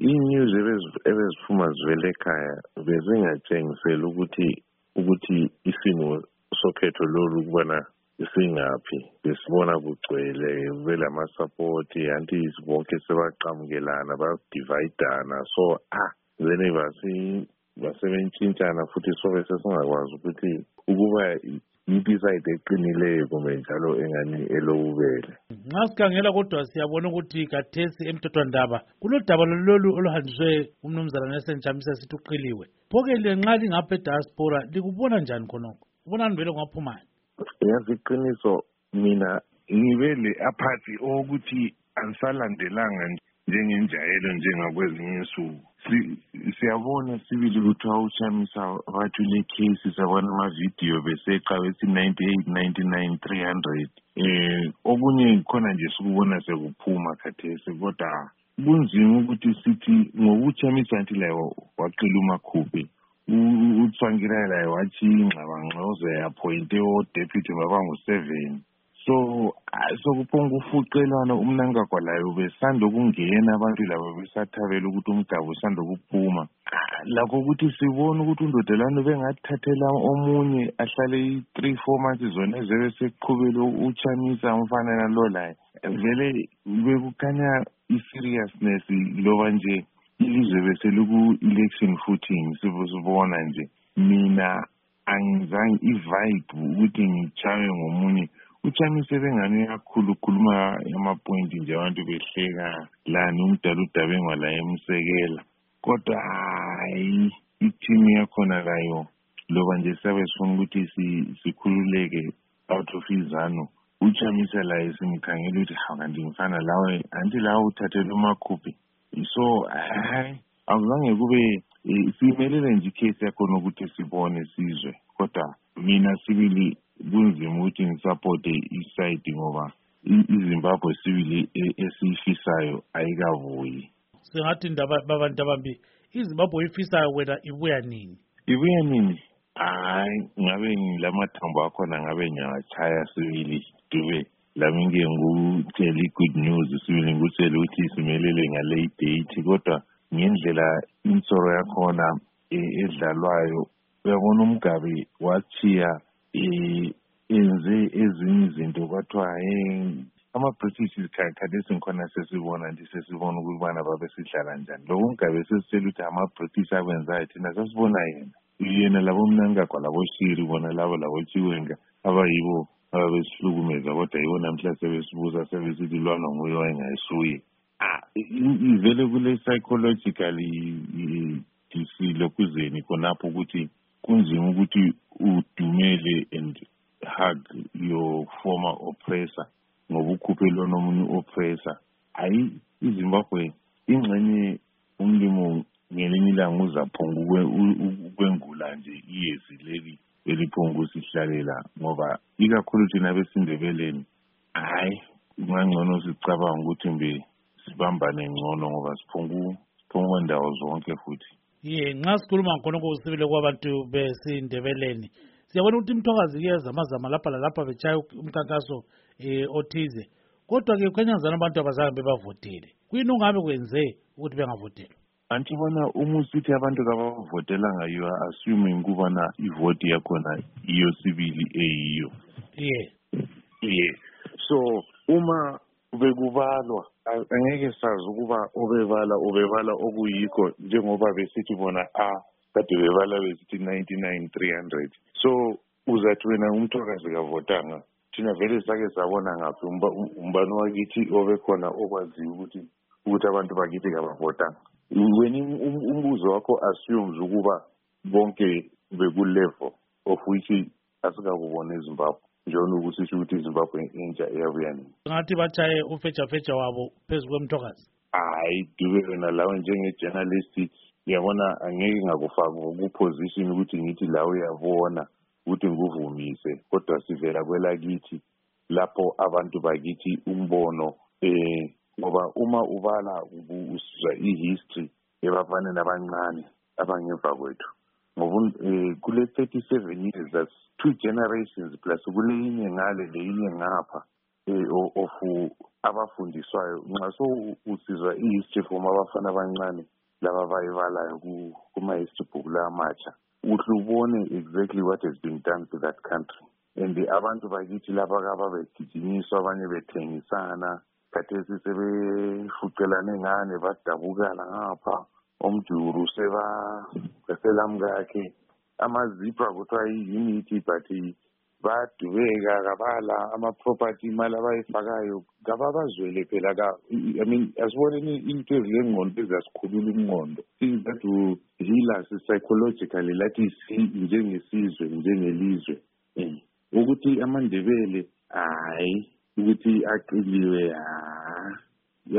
Inews ebeziphuma zivele ekhaya bezingatshengiseli ukuthi ukuthi isimo sokhetho lolu ukubana singaphi besibona kugcwele belamasapoti anti bonke sebaqamukelana badividana so ah vele basi basebenzi intshana futhi sobe sesingakwazi ukuthi ukuba yiphi isayidi eqinileyo kumbe njalo engani elobubele nxa sikhangela kodwa siyabona ukuthi kathesi emthethwandaba kulodaba lolu oluhanjiswe umnumzana nesenjamisa sithi uqiliwe phoke le nxa lingapha ediaspora likubona njani khonokho ubonani vele kungaphumani yazi iqiniso mina ngibe le apathy owokuthi angisalandelanga nje njengenjayelo njengakwezinye insuku siyabona sibili ukuthi wawuchamisa wathi ulekhesi sabona amavidiyo beseqa besi-ninety eight ninety nine three hundred um okunye khona nje sikubona sekuphuma khathesi kodwa kunzima ukuthi sithi ngokuchamisa nti laye waqila umakhuphe utswangira laye wathi ingxabangxoze yaphoyinte odeputy babangu-seven so sokuphonga ufuqelana umnankagwa layo besanda ukungena abantu labo besathabela ukuthi umdabu usanda ukuphuma lakho ukuthi sibone ukuthi undoda lani bengathathela omunye ahlale i-three four months zona ezebe seqhubele utshamisa umfana nalo laye vele bekukhanya i-seriousness loba nje ilizwe beseliku-election footing sibona nje mina angizange i-vibe ukuthi ngitshaywe ngomunye uchami sebengani uyakhulukhuluma amapointi nje abantu behleka lani umdala udabengwa la emsekela kodwa hayi ithimu yakhona layo loba nje siyabe sifuna ukuthi sikhululeke out of izanu uchamisa laye simkhangela ukuthi hawu kanti mfana lawe anti lawe uthathele umakhuphi so hayi akuzange kube eh, siyimelele nje ikhesi yakhona ukuthi sibone sizwe kodwa mina sibili kunzima ukuthi ngisapothe isayidi ngoba izimbabwe sibili e, esiyifisayo ayikavuyi singathi ndaba baba ndabambi izimbabwe oyifisayo wena ibuya nini ibuya nini hayi ngabe ngilamathambo akhona ngabe ngiyawatshaya sibili dube lami ngike ngikutshele i-good news sibili ngikutshele ukuthi simelele ngale idate kodwa ngendlela insoro yakhona e, edlalwayo uyabona umgabe watshiya enze ezinye izinto kwathiwa ama-british khathesi ngikhona sesibona nje sesibona ukubana babesidlala njani loko umgabe sesitshela ukuthi ama-british akwenzayo thina sasibona yena yena labomnankagwa laboshiri bona labo labochiwenga abayibo ababesihlukumeza kodwa yibo namhla sebesibusa sebesithi lwana nguye wayengayisuye ah, ivele kule-psychological ngikufundisile kuzeni khonapho ukuthi kunzima ukuthi udumele and hug your former oppressor ngoba ukhuphe lona omunye u-oppressor hhayi izimbabwe ingxenye umlimo ngelinye ilanga uzaphonga ukwengula nje iyezi leli eliphonga ukusihlalela ngoba ikakhulu thina besindebeleni hayi kungangcono sicabanga ukuthi mbe sibambane ngcono ngoba siphonga ndawo zonke futhi ye nxa sikhuluma ngikhonokho usibile kwabantu besindebeleni siyabona ukuthi imthokazi kuyezamazama lapha lalapha betshaya umkhankaso um othize kodwa-ke kukhanyazana abantu abazange bebavotele kuyini ongabe kwenze ukuthi bengavotelwa anti bona umusi uthi abantu kabavotelanga you are assuming kubana ivoti yakhona iyo sibili eyiyo ye ye so uma bekubalwa angeke sazi ukuba obebala obebala okuyikho njengoba besithi bona a kade bebala besithi 99 300 so uzathi wena umthokazi kavotanga thina vele sake sabona ngaphi umbani wakithi obekhona okwaziyo ukuthi ukuthi abantu bakithi kabavotanga wena um-, umbuzo wakho assumes ukuba bonke bekulevel of which asikakubona ezimbabwe njona ukuthi sho ukuthi izimbabwe intsha iyabuya nini ngathi batshaye ufejafeja wabo phezu kwemthokazi hayi dube wena lawe njenge-journalist uyabona angeke ngakufaki ngokuposition ukuthi ngithi la uyabona ukuthi ngikuvumise kodwa sivela kwelakithi lapho abantu bakithi umbono um ngoba uma ubala usizwa i-history ebafaneni abancane abangemva kwethu ngoba um kule-thirty seven years that two generations plus kuleyinye ngale leyinye ngapha um of abafundiswayo nxa so usizwa i-history from abafana abancane laba bayibalayo kuma-history book la amatsha uhle ubone exactly what has been done to that country and abantu bakithi laba kababegijinyiswa abanye bethengisana khathesi sebefuqelane ngane badabukana ngapha omjuru sebaselamkakhe amazipha kuthiwa yiyunity but bayadubeka kabala ama-property imali abayifakayo kababazwele phela ka i mean asiboneni into ezilengqondo eziyasikhulula umngqondo things that will healers psychologically lathi njengesizwe njengelizwe eh, ukuthi amandebele hayi ukuthi aqiliwe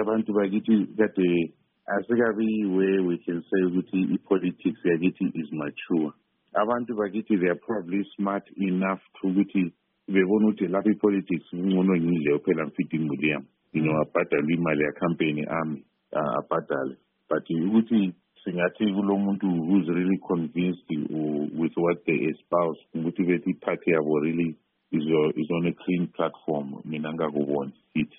abantu bakithi kade asikabi where we can say ukuthi i-politics yakithi is mature abantu bakithi they are probably smart enough to ukuthi bebona ukuthi lapho i-politics kungcono ngidle kuphela ngifide imuli yam you know abhadalwe imali yacampany ami abhadale but ukuthi singathi kulo muntu who's really convinced with what they espouse ukuthi bethi iphathi yabo really is, your, is on a clean platform mina ngakuboni sithi